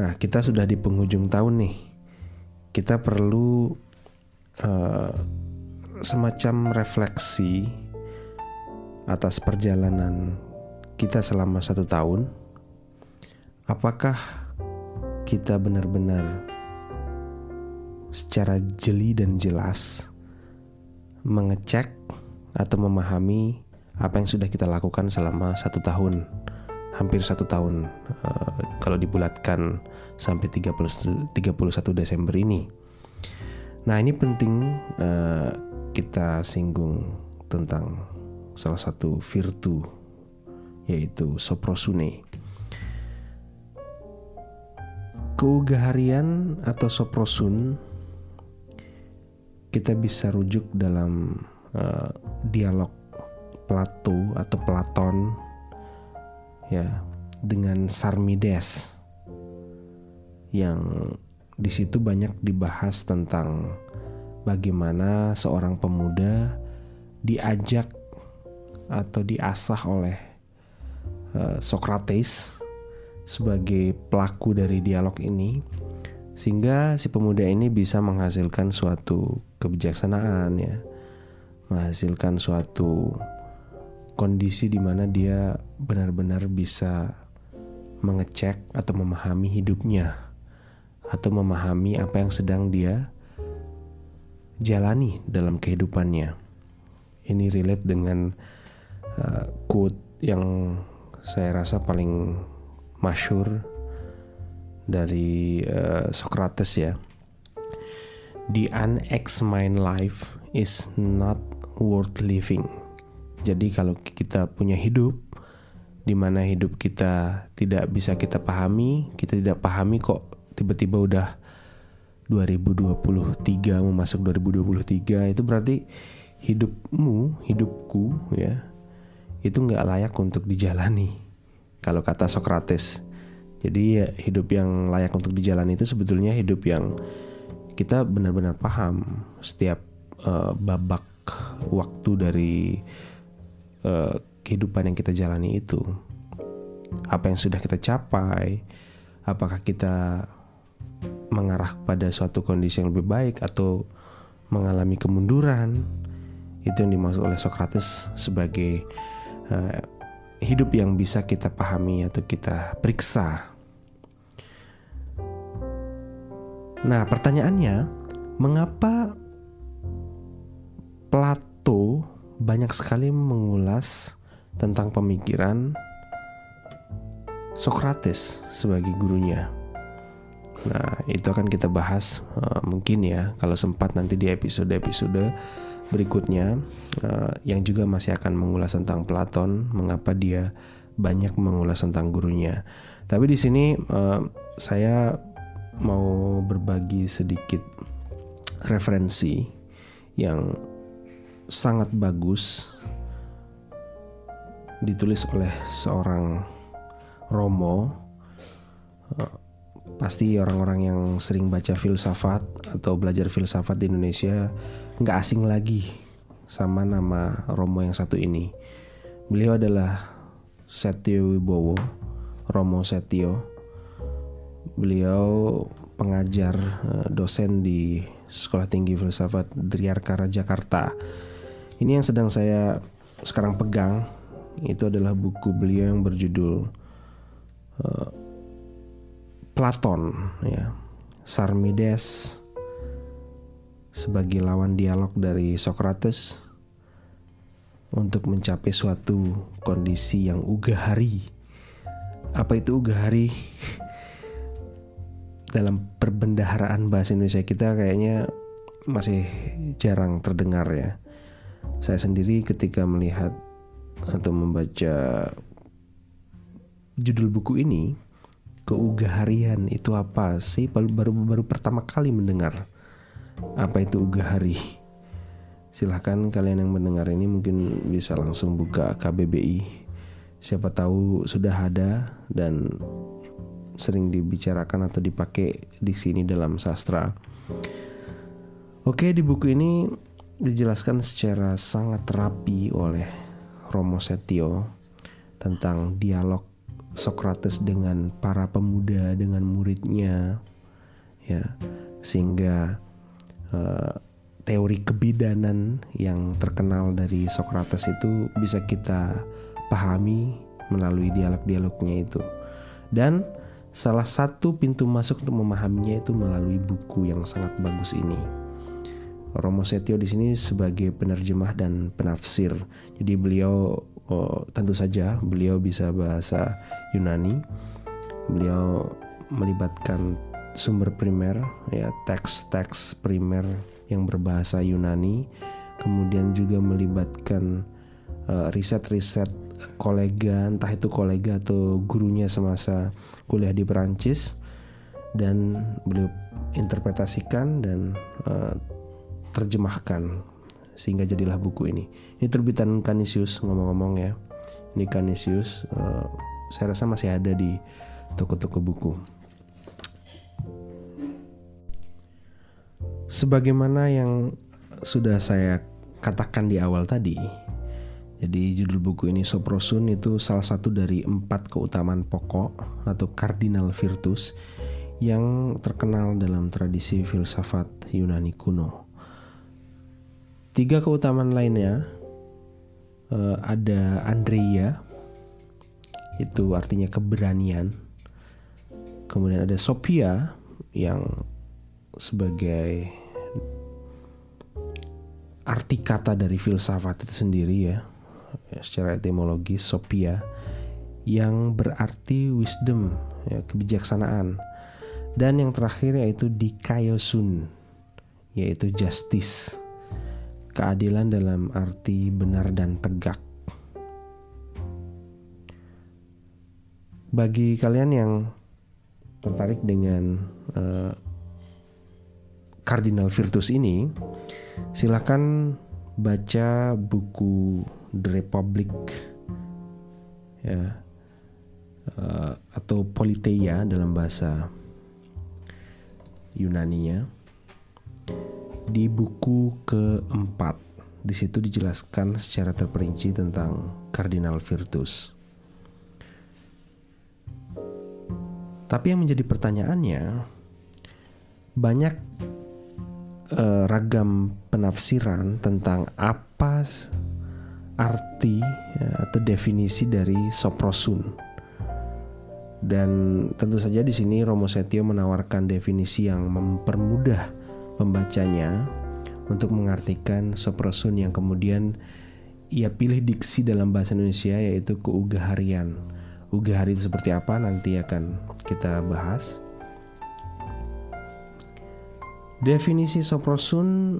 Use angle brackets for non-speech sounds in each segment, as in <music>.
Nah, kita sudah di penghujung tahun nih. Kita perlu uh, semacam refleksi atas perjalanan kita selama satu tahun. Apakah kita benar-benar secara jeli dan jelas mengecek atau memahami apa yang sudah kita lakukan selama satu tahun hampir satu tahun uh, kalau dibulatkan sampai 30, 31 Desember ini. Nah ini penting uh, kita singgung tentang salah satu virtu yaitu soprosune. Keugaharian atau soprosun kita bisa rujuk dalam uh, dialog Plato atau Platon ya dengan Sarmides yang di situ banyak dibahas tentang bagaimana seorang pemuda diajak atau diasah oleh uh, Socrates sebagai pelaku dari dialog ini sehingga si pemuda ini bisa menghasilkan suatu kebijaksanaan ya. Menghasilkan suatu kondisi di mana dia benar-benar bisa mengecek atau memahami hidupnya atau memahami apa yang sedang dia jalani dalam kehidupannya. Ini relate dengan uh, quote yang saya rasa paling masyur dari uh, Socrates ya. The unexamined life is not worth living jadi kalau kita punya hidup di mana hidup kita tidak bisa kita pahami, kita tidak pahami kok tiba-tiba udah 2023 mau masuk 2023 itu berarti hidupmu, hidupku ya itu nggak layak untuk dijalani. Kalau kata Socrates. Jadi ya, hidup yang layak untuk dijalani itu sebetulnya hidup yang kita benar-benar paham setiap uh, babak waktu dari uh, kehidupan yang kita jalani itu apa yang sudah kita capai apakah kita mengarah pada suatu kondisi yang lebih baik atau mengalami kemunduran itu yang dimaksud oleh Socrates sebagai uh, hidup yang bisa kita pahami atau kita periksa. Nah, pertanyaannya, mengapa Plato banyak sekali mengulas tentang pemikiran Socrates sebagai gurunya. Nah, itu akan kita bahas uh, mungkin ya kalau sempat nanti di episode-episode berikutnya uh, yang juga masih akan mengulas tentang Platon, mengapa dia banyak mengulas tentang gurunya. Tapi di sini uh, saya mau berbagi sedikit referensi yang sangat bagus ditulis oleh seorang Romo. Eh, pasti orang-orang yang sering baca filsafat atau belajar filsafat di Indonesia nggak asing lagi sama nama Romo yang satu ini. Beliau adalah Setio Wibowo Romo Setio. Beliau pengajar eh, dosen di Sekolah Tinggi Filsafat Driarkara Jakarta. Ini yang sedang saya sekarang pegang itu adalah buku beliau yang berjudul uh, Platon ya. Sarmides sebagai lawan dialog dari Socrates untuk mencapai suatu kondisi yang ugahari. Apa itu ugahari? <laughs> Dalam perbendaharaan bahasa Indonesia kita kayaknya masih jarang terdengar ya. Saya sendiri ketika melihat atau membaca judul buku ini, keugaharian itu apa sih? Baru baru, baru pertama kali mendengar apa itu ugahari. Silahkan kalian yang mendengar ini mungkin bisa langsung buka KBBI. Siapa tahu sudah ada dan sering dibicarakan atau dipakai di sini dalam sastra. Oke, di buku ini dijelaskan secara sangat rapi oleh Romo Setio tentang dialog Socrates dengan para pemuda dengan muridnya ya sehingga uh, teori kebidanan yang terkenal dari Socrates itu bisa kita pahami melalui dialog-dialognya itu. Dan salah satu pintu masuk untuk memahaminya itu melalui buku yang sangat bagus ini Romo Setio di sini sebagai penerjemah dan penafsir. Jadi beliau oh, tentu saja beliau bisa bahasa Yunani. Beliau melibatkan sumber primer ya teks-teks primer yang berbahasa Yunani. Kemudian juga melibatkan uh, riset-riset kolega, entah itu kolega atau gurunya semasa kuliah di Perancis dan beliau interpretasikan dan uh, terjemahkan sehingga jadilah buku ini. Ini terbitan Canisius ngomong-ngomong ya. Ini Canisius uh, saya rasa masih ada di toko-toko buku. Sebagaimana yang sudah saya katakan di awal tadi, jadi judul buku ini Soprosun itu salah satu dari empat keutamaan pokok atau cardinal virtus yang terkenal dalam tradisi filsafat Yunani kuno. Tiga keutamaan lainnya uh, ada Andrea, itu artinya keberanian. Kemudian ada Sophia yang sebagai arti kata dari filsafat itu sendiri ya, secara etimologis Sophia yang berarti wisdom, ya, kebijaksanaan. Dan yang terakhir yaitu dikaiosun, yaitu justice keadilan dalam arti benar dan tegak. Bagi kalian yang tertarik dengan uh, Cardinal Virtus ini, silahkan baca buku The Republic ya uh, atau Politeia dalam bahasa Yunani-nya di buku keempat. Di situ dijelaskan secara terperinci tentang Cardinal Virtus. Tapi yang menjadi pertanyaannya, banyak eh, ragam penafsiran tentang apa arti ya, atau definisi dari soprosun. Dan tentu saja di sini Romo Setio menawarkan definisi yang mempermudah pembacanya untuk mengartikan soprosun yang kemudian ia pilih diksi dalam bahasa Indonesia yaitu keugaharian. Ugahari itu seperti apa nanti akan kita bahas. Definisi soprosun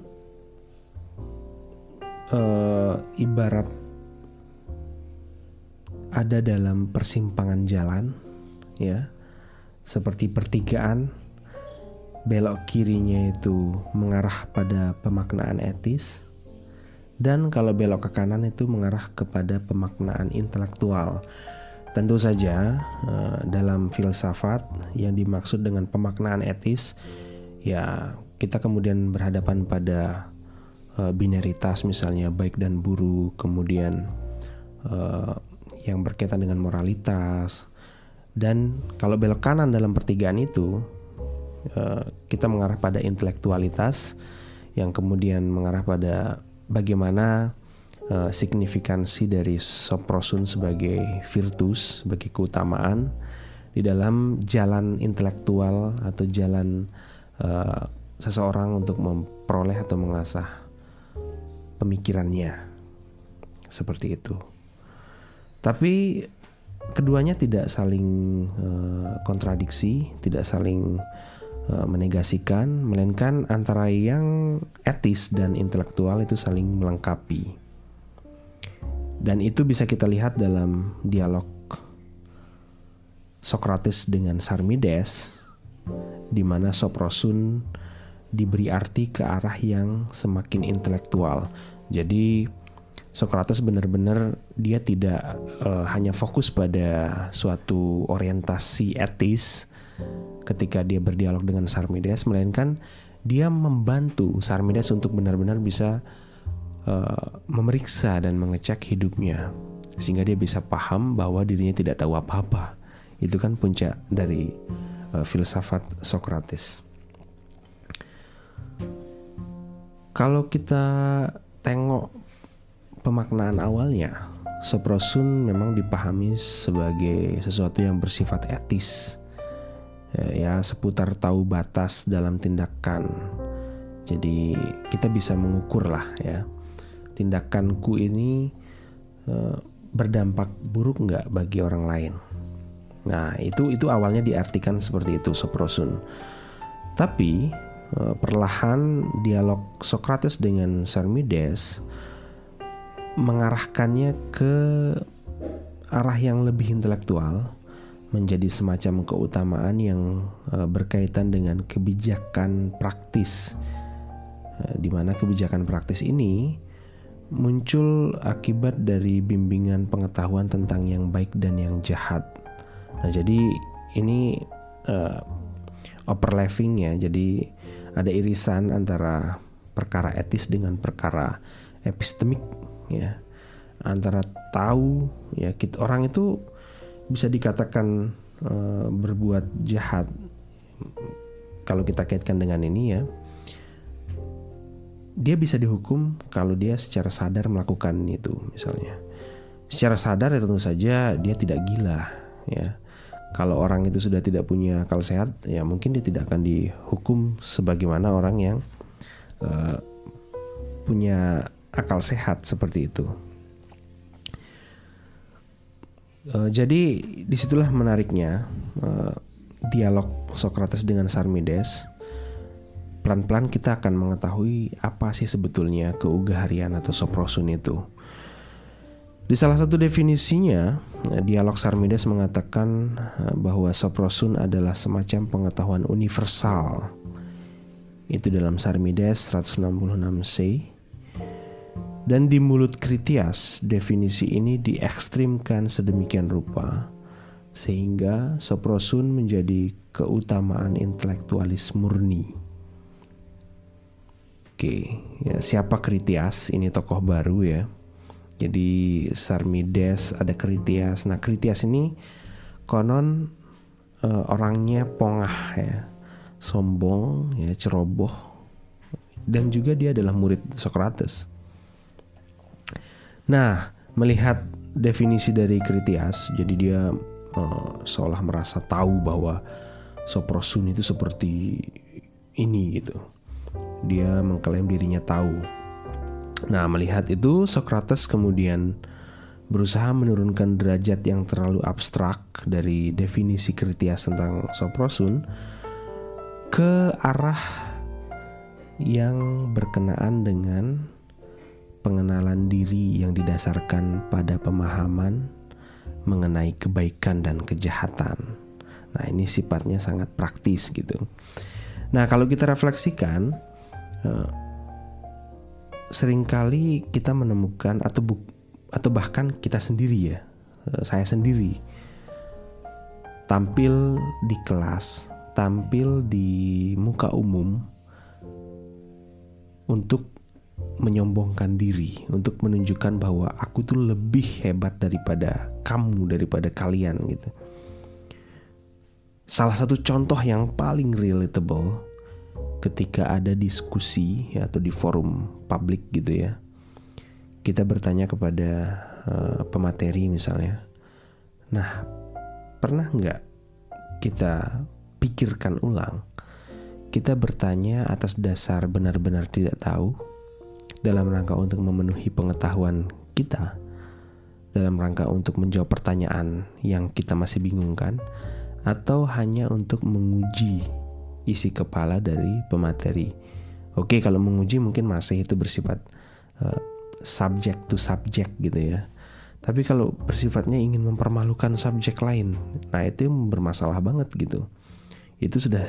uh, ibarat ada dalam persimpangan jalan ya seperti pertigaan belok kirinya itu mengarah pada pemaknaan etis dan kalau belok ke kanan itu mengarah kepada pemaknaan intelektual. Tentu saja eh, dalam filsafat yang dimaksud dengan pemaknaan etis ya kita kemudian berhadapan pada eh, binaritas misalnya baik dan buruk, kemudian eh, yang berkaitan dengan moralitas dan kalau belok kanan dalam pertigaan itu kita mengarah pada intelektualitas yang kemudian mengarah pada bagaimana uh, signifikansi dari soprosun sebagai virtus, sebagai keutamaan di dalam jalan intelektual atau jalan uh, seseorang untuk memperoleh atau mengasah pemikirannya. Seperti itu. Tapi keduanya tidak saling kontradiksi, tidak saling menegasikan, melainkan antara yang etis dan intelektual itu saling melengkapi. Dan itu bisa kita lihat dalam dialog Socrates dengan Sarmides, di mana Soprosun diberi arti ke arah yang semakin intelektual. Jadi Socrates benar-benar dia tidak uh, hanya fokus pada suatu orientasi etis, ketika dia berdialog dengan Sarmides melainkan dia membantu Sarmides untuk benar-benar bisa uh, memeriksa dan mengecek hidupnya sehingga dia bisa paham bahwa dirinya tidak tahu apa-apa Itu kan puncak dari uh, filsafat Socrates. Kalau kita tengok pemaknaan awalnya, soprosun memang dipahami sebagai sesuatu yang bersifat etis. Ya, ya seputar tahu batas dalam tindakan. Jadi kita bisa mengukur lah ya tindakanku ini uh, berdampak buruk nggak bagi orang lain. Nah itu itu awalnya diartikan seperti itu soprosun. Tapi uh, perlahan dialog Socrates dengan Sarmides mengarahkannya ke arah yang lebih intelektual menjadi semacam keutamaan yang uh, berkaitan dengan kebijakan praktis uh, di mana kebijakan praktis ini muncul akibat dari bimbingan pengetahuan tentang yang baik dan yang jahat. Nah, jadi ini uh, overlapping ya. Jadi ada irisan antara perkara etis dengan perkara epistemik ya antara tahu ya kita orang itu bisa dikatakan e, berbuat jahat. Kalau kita kaitkan dengan ini ya dia bisa dihukum kalau dia secara sadar melakukan itu misalnya. Secara sadar ya tentu saja dia tidak gila ya. Kalau orang itu sudah tidak punya akal sehat ya mungkin dia tidak akan dihukum sebagaimana orang yang uh, punya akal sehat seperti itu. Uh, jadi di situlah menariknya uh, dialog Socrates dengan Sarmides. Pelan-pelan kita akan mengetahui apa sih sebetulnya keugaharian atau soprosun itu. Di salah satu definisinya, dialog Sarmides mengatakan bahwa soprosun adalah semacam pengetahuan universal. Itu dalam Sarmides 166c dan di mulut Kritias, definisi ini diekstrimkan sedemikian rupa sehingga soprosun menjadi keutamaan intelektualis murni. Oke, ya, siapa Kritias? Ini tokoh baru ya. Jadi Sarmides ada Kritias. Nah Kritias ini konon uh, orangnya pongah ya, sombong ya, ceroboh dan juga dia adalah murid Socrates. Nah, melihat definisi dari Kritias, jadi dia uh, seolah merasa tahu bahwa Soprosun itu seperti ini gitu. Dia mengklaim dirinya tahu. Nah, melihat itu Socrates kemudian berusaha menurunkan derajat yang terlalu abstrak dari definisi Kritias tentang Soprosun ke arah yang berkenaan dengan pengenalan diri yang didasarkan pada pemahaman mengenai kebaikan dan kejahatan. Nah, ini sifatnya sangat praktis gitu. Nah, kalau kita refleksikan eh, sering kali kita menemukan atau bu atau bahkan kita sendiri ya, eh, saya sendiri tampil di kelas, tampil di muka umum untuk menyombongkan diri untuk menunjukkan bahwa aku tuh lebih hebat daripada kamu daripada kalian gitu. Salah satu contoh yang paling relatable ketika ada diskusi ya, atau di forum publik gitu ya. Kita bertanya kepada uh, pemateri misalnya. Nah, pernah nggak kita pikirkan ulang? Kita bertanya atas dasar benar-benar tidak tahu dalam rangka untuk memenuhi pengetahuan kita, dalam rangka untuk menjawab pertanyaan yang kita masih bingungkan, atau hanya untuk menguji isi kepala dari pemateri. Oke, kalau menguji mungkin masih itu bersifat uh, subject to subject gitu ya. Tapi kalau bersifatnya ingin mempermalukan subjek lain, nah itu bermasalah banget gitu. Itu sudah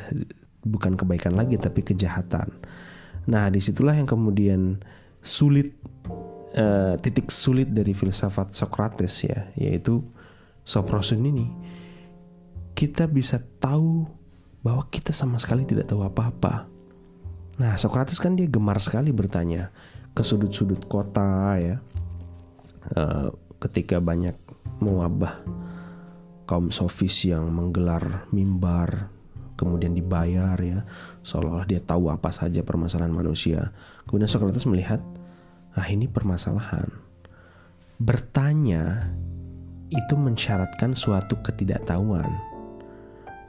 bukan kebaikan lagi tapi kejahatan. Nah di situlah yang kemudian sulit uh, titik sulit dari filsafat Socrates ya yaitu soprosun ini kita bisa tahu bahwa kita sama sekali tidak tahu apa-apa. Nah, Socrates kan dia gemar sekali bertanya ke sudut-sudut kota ya. Uh, ketika banyak mewabah kaum sofis yang menggelar mimbar kemudian dibayar ya. Seolah-olah dia tahu apa saja permasalahan manusia. Kemudian Socrates melihat ah ini permasalahan. Bertanya itu mensyaratkan suatu ketidaktahuan.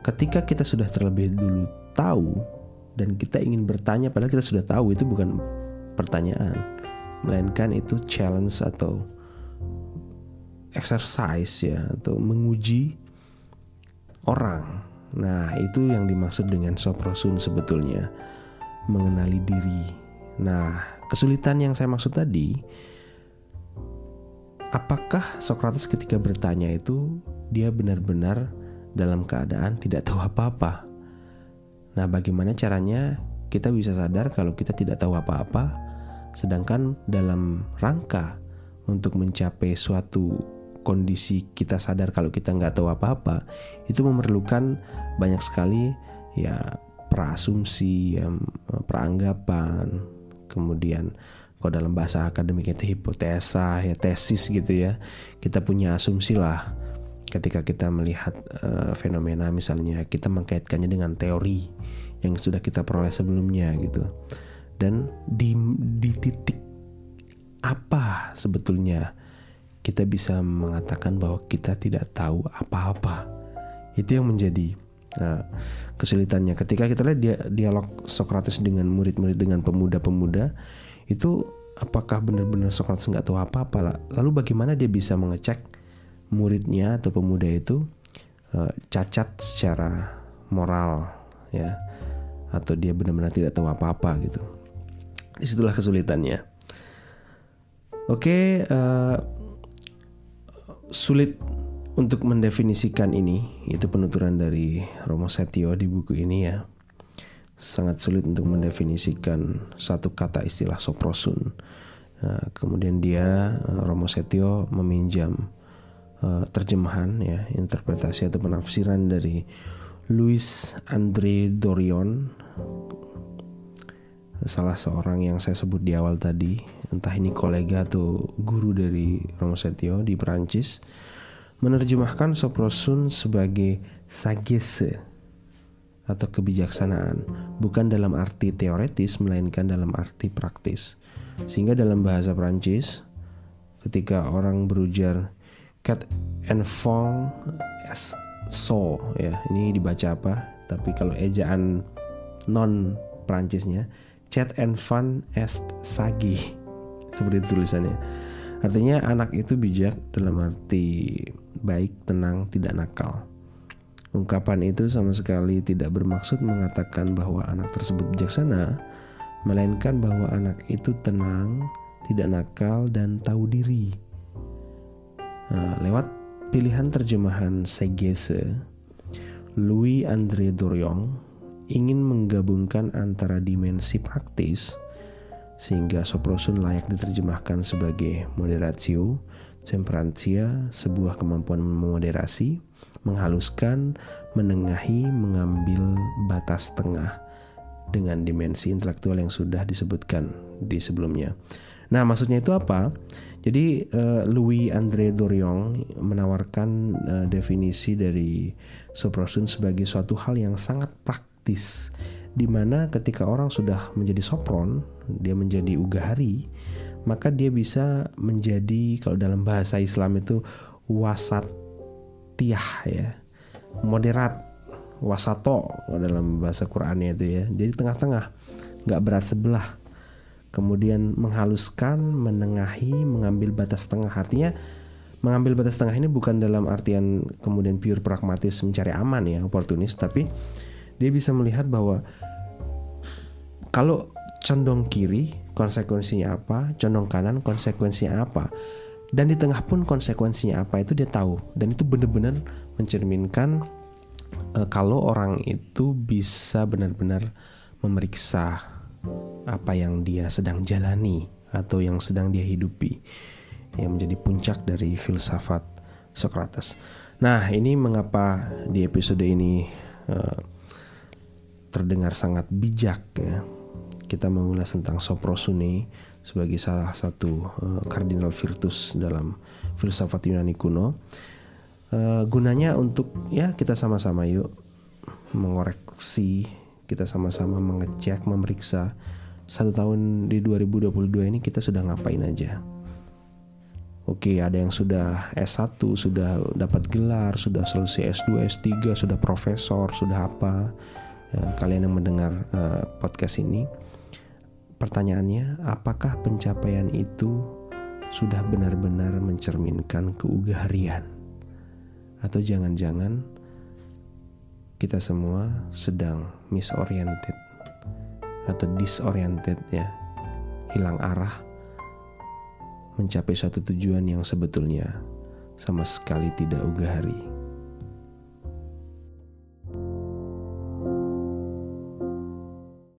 Ketika kita sudah terlebih dulu tahu dan kita ingin bertanya padahal kita sudah tahu itu bukan pertanyaan. Melainkan itu challenge atau exercise ya atau menguji orang. Nah, itu yang dimaksud dengan soprosun sebetulnya mengenali diri. Nah, kesulitan yang saya maksud tadi apakah Socrates ketika bertanya itu dia benar-benar dalam keadaan tidak tahu apa-apa? Nah, bagaimana caranya kita bisa sadar kalau kita tidak tahu apa-apa sedangkan dalam rangka untuk mencapai suatu kondisi kita sadar kalau kita nggak tahu apa-apa itu memerlukan banyak sekali ya praasumsi ya, peranggapan kemudian kalau dalam bahasa akademik itu hipotesa ya tesis gitu ya kita punya asumsi lah ketika kita melihat uh, fenomena misalnya kita mengkaitkannya dengan teori yang sudah kita peroleh sebelumnya gitu. Dan di di titik apa sebetulnya kita bisa mengatakan bahwa kita tidak tahu apa-apa. Itu yang menjadi uh, kesulitannya. Ketika kita lihat dia, dialog Socrates dengan murid-murid dengan pemuda-pemuda, itu apakah benar-benar Socrates nggak tahu apa-apa? Lalu bagaimana dia bisa mengecek muridnya atau pemuda itu uh, cacat secara moral, ya, atau dia benar-benar tidak tahu apa-apa gitu? Di situlah kesulitannya. Oke. Okay, uh, eh, sulit untuk mendefinisikan ini. Itu penuturan dari Romo Setio di buku ini ya. Sangat sulit untuk mendefinisikan satu kata istilah soprosun. Nah, kemudian dia eh, Romo Setio meminjam uh, terjemahan ya interpretasi atau penafsiran dari Louis Andre Dorion salah seorang yang saya sebut di awal tadi, entah ini kolega atau guru dari Romo Setio di Perancis, menerjemahkan soprosun sebagai sagesse atau kebijaksanaan, bukan dalam arti teoretis melainkan dalam arti praktis. Sehingga dalam bahasa Perancis, ketika orang berujar cat enfant es so ya, ini dibaca apa? Tapi kalau ejaan non Perancisnya Chat and fun est sagi seperti tulisannya. Artinya anak itu bijak dalam arti baik tenang tidak nakal. Ungkapan itu sama sekali tidak bermaksud mengatakan bahwa anak tersebut bijaksana melainkan bahwa anak itu tenang tidak nakal dan tahu diri. Nah, lewat pilihan terjemahan Segese Louis André Dorion ingin menggabungkan antara dimensi praktis sehingga soprosun layak diterjemahkan sebagai moderatio, temperantia, sebuah kemampuan memoderasi, menghaluskan, menengahi, mengambil batas tengah dengan dimensi intelektual yang sudah disebutkan di sebelumnya. Nah, maksudnya itu apa? Jadi uh, Louis André Dorion menawarkan uh, definisi dari soprosun sebagai suatu hal yang sangat praktis praktis di mana ketika orang sudah menjadi sopron dia menjadi ugahari maka dia bisa menjadi kalau dalam bahasa Islam itu wasatiyah ya. Moderat wasato dalam bahasa Qurannya itu ya. Jadi tengah-tengah nggak berat sebelah. Kemudian menghaluskan menengahi mengambil batas tengah. Artinya mengambil batas tengah ini bukan dalam artian kemudian pure pragmatis mencari aman ya oportunis tapi dia bisa melihat bahwa kalau condong kiri konsekuensinya apa, condong kanan konsekuensinya apa, dan di tengah pun konsekuensinya apa itu dia tahu dan itu benar-benar mencerminkan uh, kalau orang itu bisa benar-benar memeriksa apa yang dia sedang jalani atau yang sedang dia hidupi yang menjadi puncak dari filsafat Socrates. Nah, ini mengapa di episode ini uh, terdengar sangat bijak ya. Kita mengulas tentang soprosune sebagai salah satu uh, virtus dalam filsafat Yunani kuno. uh, gunanya untuk ya kita sama-sama yuk mengoreksi kita sama-sama mengecek memeriksa satu tahun di 2022 ini kita sudah ngapain aja Oke, ada yang sudah S1, sudah dapat gelar, sudah selesai S2, S3, sudah profesor, sudah apa. Ya, kalian yang mendengar uh, podcast ini, pertanyaannya, apakah pencapaian itu sudah benar-benar mencerminkan keugaharian? Atau jangan-jangan kita semua sedang misoriented atau disoriented ya, hilang arah mencapai suatu tujuan yang sebetulnya sama sekali tidak ugahari.